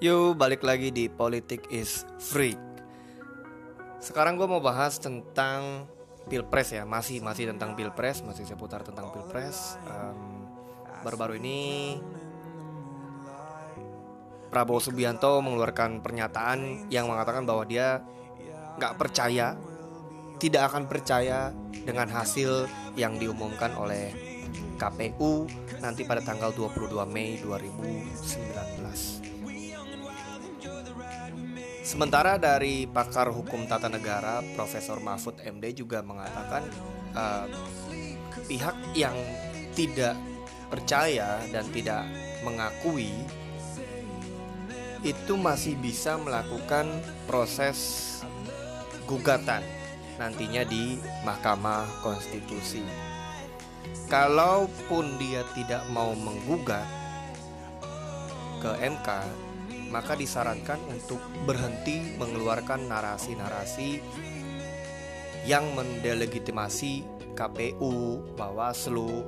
Yuk balik lagi di Politik is Free. Sekarang gue mau bahas tentang Pilpres ya. Masih masih tentang Pilpres Masih seputar tentang Pilpres. Um, Baru-baru ini Prabowo Subianto mengeluarkan pernyataan Yang mengatakan bahwa dia nggak percaya Tidak akan percaya dengan hasil yang diumumkan oleh KPU nanti pada tanggal 22 Mei 2019. Sementara dari pakar hukum tata negara Profesor Mahfud MD juga mengatakan uh, pihak yang tidak percaya dan tidak mengakui itu masih bisa melakukan proses gugatan nantinya di Mahkamah Konstitusi. Kalaupun dia tidak mau menggugat ke MK, maka disarankan untuk berhenti mengeluarkan narasi-narasi yang mendelegitimasi KPU, Bawaslu,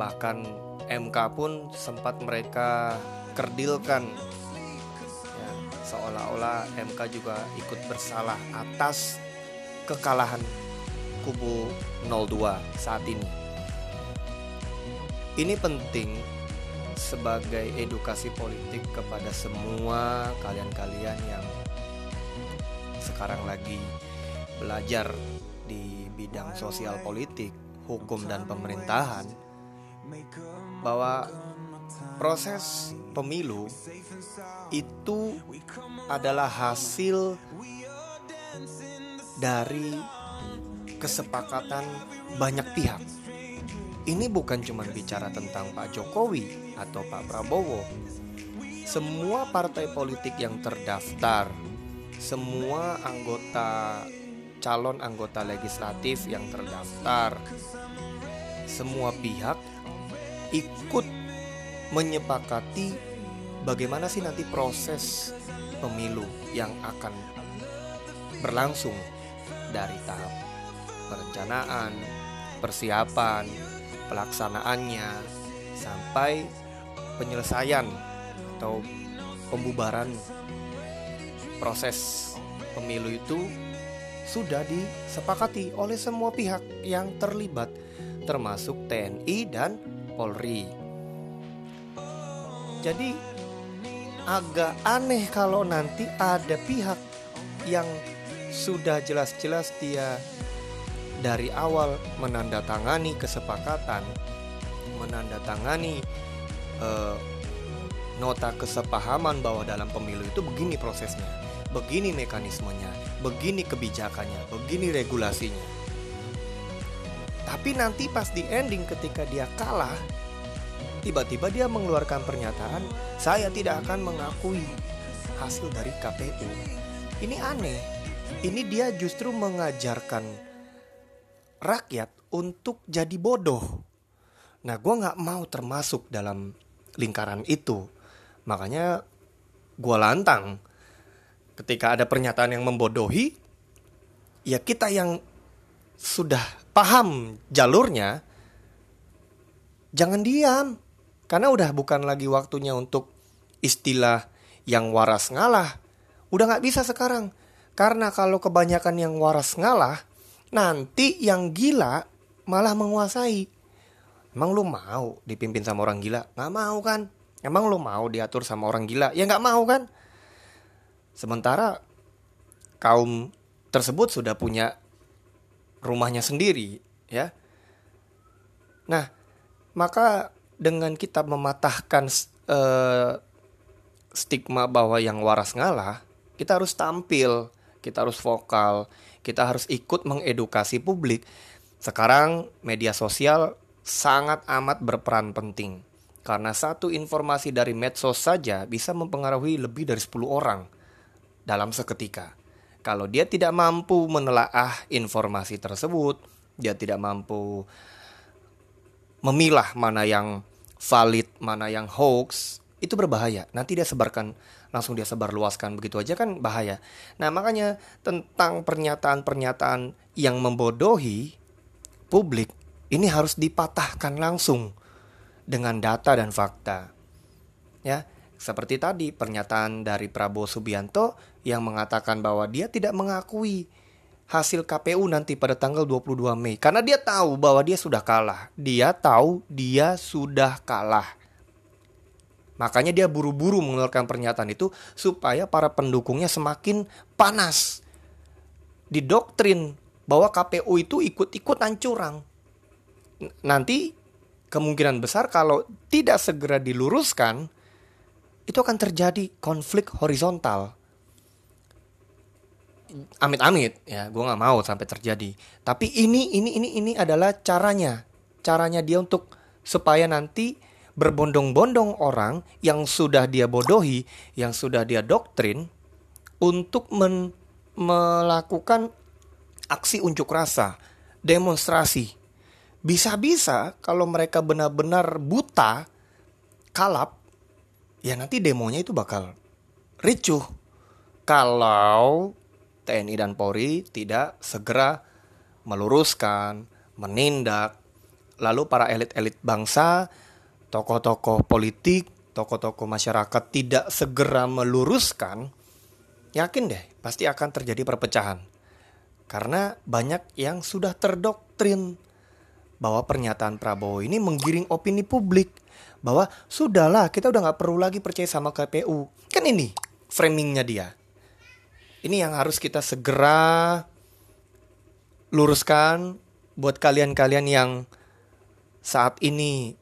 bahkan MK pun sempat mereka kerdilkan ya, seolah-olah MK juga ikut bersalah atas kekalahan kubu 02 saat ini. Ini penting sebagai edukasi politik kepada semua kalian-kalian yang sekarang lagi belajar di bidang sosial politik, hukum dan pemerintahan bahwa proses pemilu itu adalah hasil dari kesepakatan banyak pihak ini bukan cuma bicara tentang Pak Jokowi atau Pak Prabowo. Semua partai politik yang terdaftar, semua anggota calon anggota legislatif yang terdaftar, semua pihak ikut menyepakati bagaimana sih nanti proses pemilu yang akan berlangsung dari tahap perencanaan, persiapan, pelaksanaannya sampai penyelesaian atau pembubaran proses pemilu itu sudah disepakati oleh semua pihak yang terlibat termasuk TNI dan Polri. Jadi agak aneh kalau nanti ada pihak yang sudah jelas-jelas dia dari awal menandatangani kesepakatan, menandatangani eh, nota kesepahaman bahwa dalam pemilu itu begini prosesnya, begini mekanismenya, begini kebijakannya, begini regulasinya. Tapi nanti pas di ending ketika dia kalah, tiba-tiba dia mengeluarkan pernyataan, saya tidak akan mengakui hasil dari KPU. Ini aneh. Ini dia justru mengajarkan rakyat untuk jadi bodoh. Nah, gue nggak mau termasuk dalam lingkaran itu. Makanya gue lantang. Ketika ada pernyataan yang membodohi, ya kita yang sudah paham jalurnya, jangan diam. Karena udah bukan lagi waktunya untuk istilah yang waras ngalah. Udah nggak bisa sekarang. Karena kalau kebanyakan yang waras ngalah, nanti yang gila malah menguasai. Emang lu mau dipimpin sama orang gila? Gak mau kan? Emang lu mau diatur sama orang gila? Ya gak mau kan? Sementara kaum tersebut sudah punya rumahnya sendiri, ya. Nah, maka dengan kita mematahkan uh, stigma bahwa yang waras ngalah, kita harus tampil, kita harus vokal, kita harus ikut mengedukasi publik. Sekarang media sosial sangat amat berperan penting. Karena satu informasi dari medsos saja bisa mempengaruhi lebih dari 10 orang dalam seketika. Kalau dia tidak mampu menelaah informasi tersebut, dia tidak mampu memilah mana yang valid, mana yang hoax, itu berbahaya. Nanti dia sebarkan langsung dia sebarluaskan begitu aja kan bahaya. Nah, makanya tentang pernyataan-pernyataan yang membodohi publik ini harus dipatahkan langsung dengan data dan fakta. Ya, Seperti tadi pernyataan dari Prabowo Subianto yang mengatakan bahwa dia tidak mengakui hasil KPU nanti pada tanggal 22 Mei karena dia tahu bahwa dia sudah kalah. Dia tahu dia sudah kalah. Makanya dia buru-buru mengeluarkan pernyataan itu supaya para pendukungnya semakin panas. Didoktrin bahwa KPU itu ikut-ikutan curang. Nanti kemungkinan besar kalau tidak segera diluruskan itu akan terjadi konflik horizontal amit-amit ya gue nggak mau sampai terjadi tapi ini ini ini ini adalah caranya caranya dia untuk supaya nanti berbondong-bondong orang yang sudah dia bodohi yang sudah dia doktrin untuk men melakukan aksi unjuk rasa demonstrasi. Bisa-bisa kalau mereka benar-benar buta kalap ya nanti demonya itu bakal ricuh. Kalau TNI dan Polri tidak segera meluruskan, menindak, lalu para elit-elit bangsa, tokoh-tokoh politik, tokoh-tokoh masyarakat tidak segera meluruskan, yakin deh pasti akan terjadi perpecahan. Karena banyak yang sudah terdoktrin bahwa pernyataan Prabowo ini menggiring opini publik bahwa sudahlah kita udah nggak perlu lagi percaya sama KPU. Kan ini framingnya dia. Ini yang harus kita segera luruskan buat kalian-kalian yang saat ini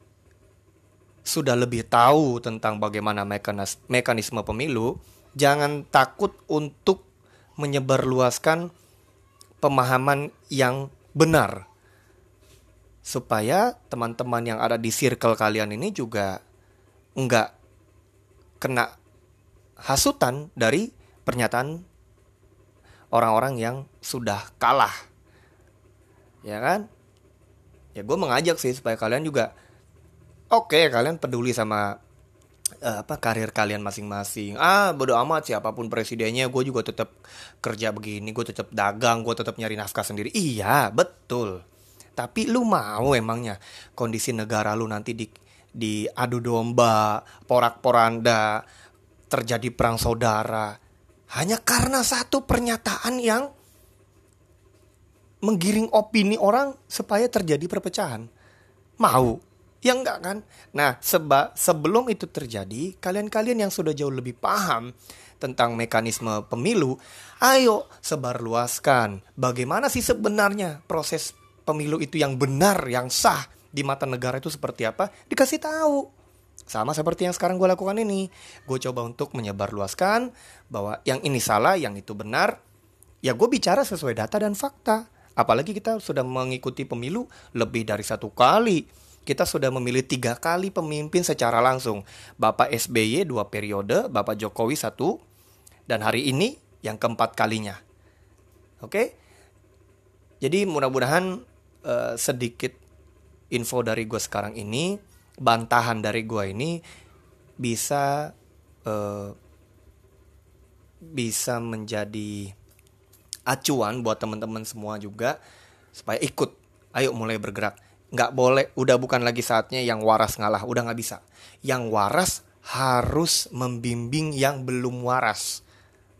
sudah lebih tahu tentang bagaimana mekanis mekanisme pemilu, jangan takut untuk menyebarluaskan pemahaman yang benar. Supaya teman-teman yang ada di circle kalian ini juga enggak kena hasutan dari pernyataan orang-orang yang sudah kalah. Ya kan? Ya gue mengajak sih supaya kalian juga oke okay, kalian peduli sama uh, apa karir kalian masing-masing. Ah, bodo amat siapa pun presidennya, gue juga tetap kerja begini, gue tetap dagang, gue tetap nyari nafkah sendiri. Iya, betul. Tapi lu mau emangnya kondisi negara lu nanti di di adu domba, porak-poranda, terjadi perang saudara, hanya karena satu pernyataan yang menggiring opini orang supaya terjadi perpecahan. Mau? Ya enggak kan? Nah, seba sebelum itu terjadi, kalian-kalian yang sudah jauh lebih paham tentang mekanisme pemilu, ayo sebarluaskan bagaimana sih sebenarnya proses pemilu itu yang benar, yang sah di mata negara itu seperti apa, dikasih tahu. Sama seperti yang sekarang gue lakukan ini. Gue coba untuk menyebarluaskan bahwa yang ini salah, yang itu benar. Ya gue bicara sesuai data dan fakta. Apalagi kita sudah mengikuti pemilu lebih dari satu kali. Kita sudah memilih tiga kali pemimpin secara langsung. Bapak SBY dua periode, Bapak Jokowi satu, dan hari ini yang keempat kalinya. Oke? Jadi mudah-mudahan uh, sedikit info dari gue sekarang ini bantahan dari gue ini bisa uh, bisa menjadi acuan buat teman-teman semua juga supaya ikut ayo mulai bergerak nggak boleh udah bukan lagi saatnya yang waras ngalah udah nggak bisa. Yang waras harus membimbing yang belum waras.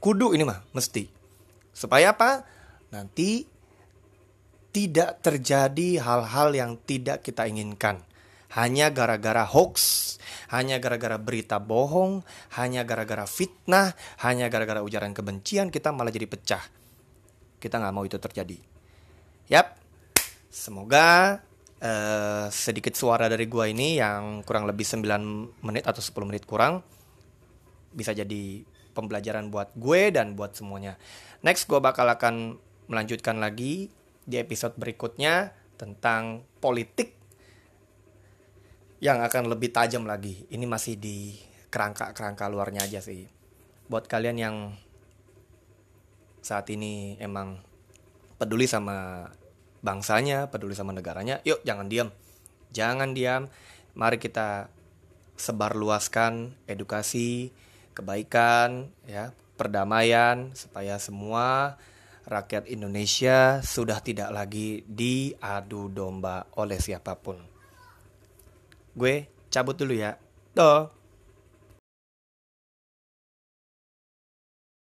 Kudu ini mah mesti. Supaya apa? Nanti tidak terjadi hal-hal yang tidak kita inginkan. Hanya gara-gara hoax, hanya gara-gara berita bohong, hanya gara-gara fitnah, hanya gara-gara ujaran kebencian kita malah jadi pecah. Kita nggak mau itu terjadi. Yap, semoga uh, sedikit suara dari gua ini yang kurang lebih 9 menit atau 10 menit kurang bisa jadi pembelajaran buat gue dan buat semuanya. Next gue bakal akan melanjutkan lagi di episode berikutnya tentang politik yang akan lebih tajam lagi. Ini masih di kerangka-kerangka luarnya aja sih. Buat kalian yang saat ini emang peduli sama bangsanya, peduli sama negaranya, yuk jangan diam. Jangan diam. Mari kita sebarluaskan edukasi, kebaikan, ya, perdamaian supaya semua rakyat Indonesia sudah tidak lagi diadu domba oleh siapa pun. Gue cabut dulu ya. Doh.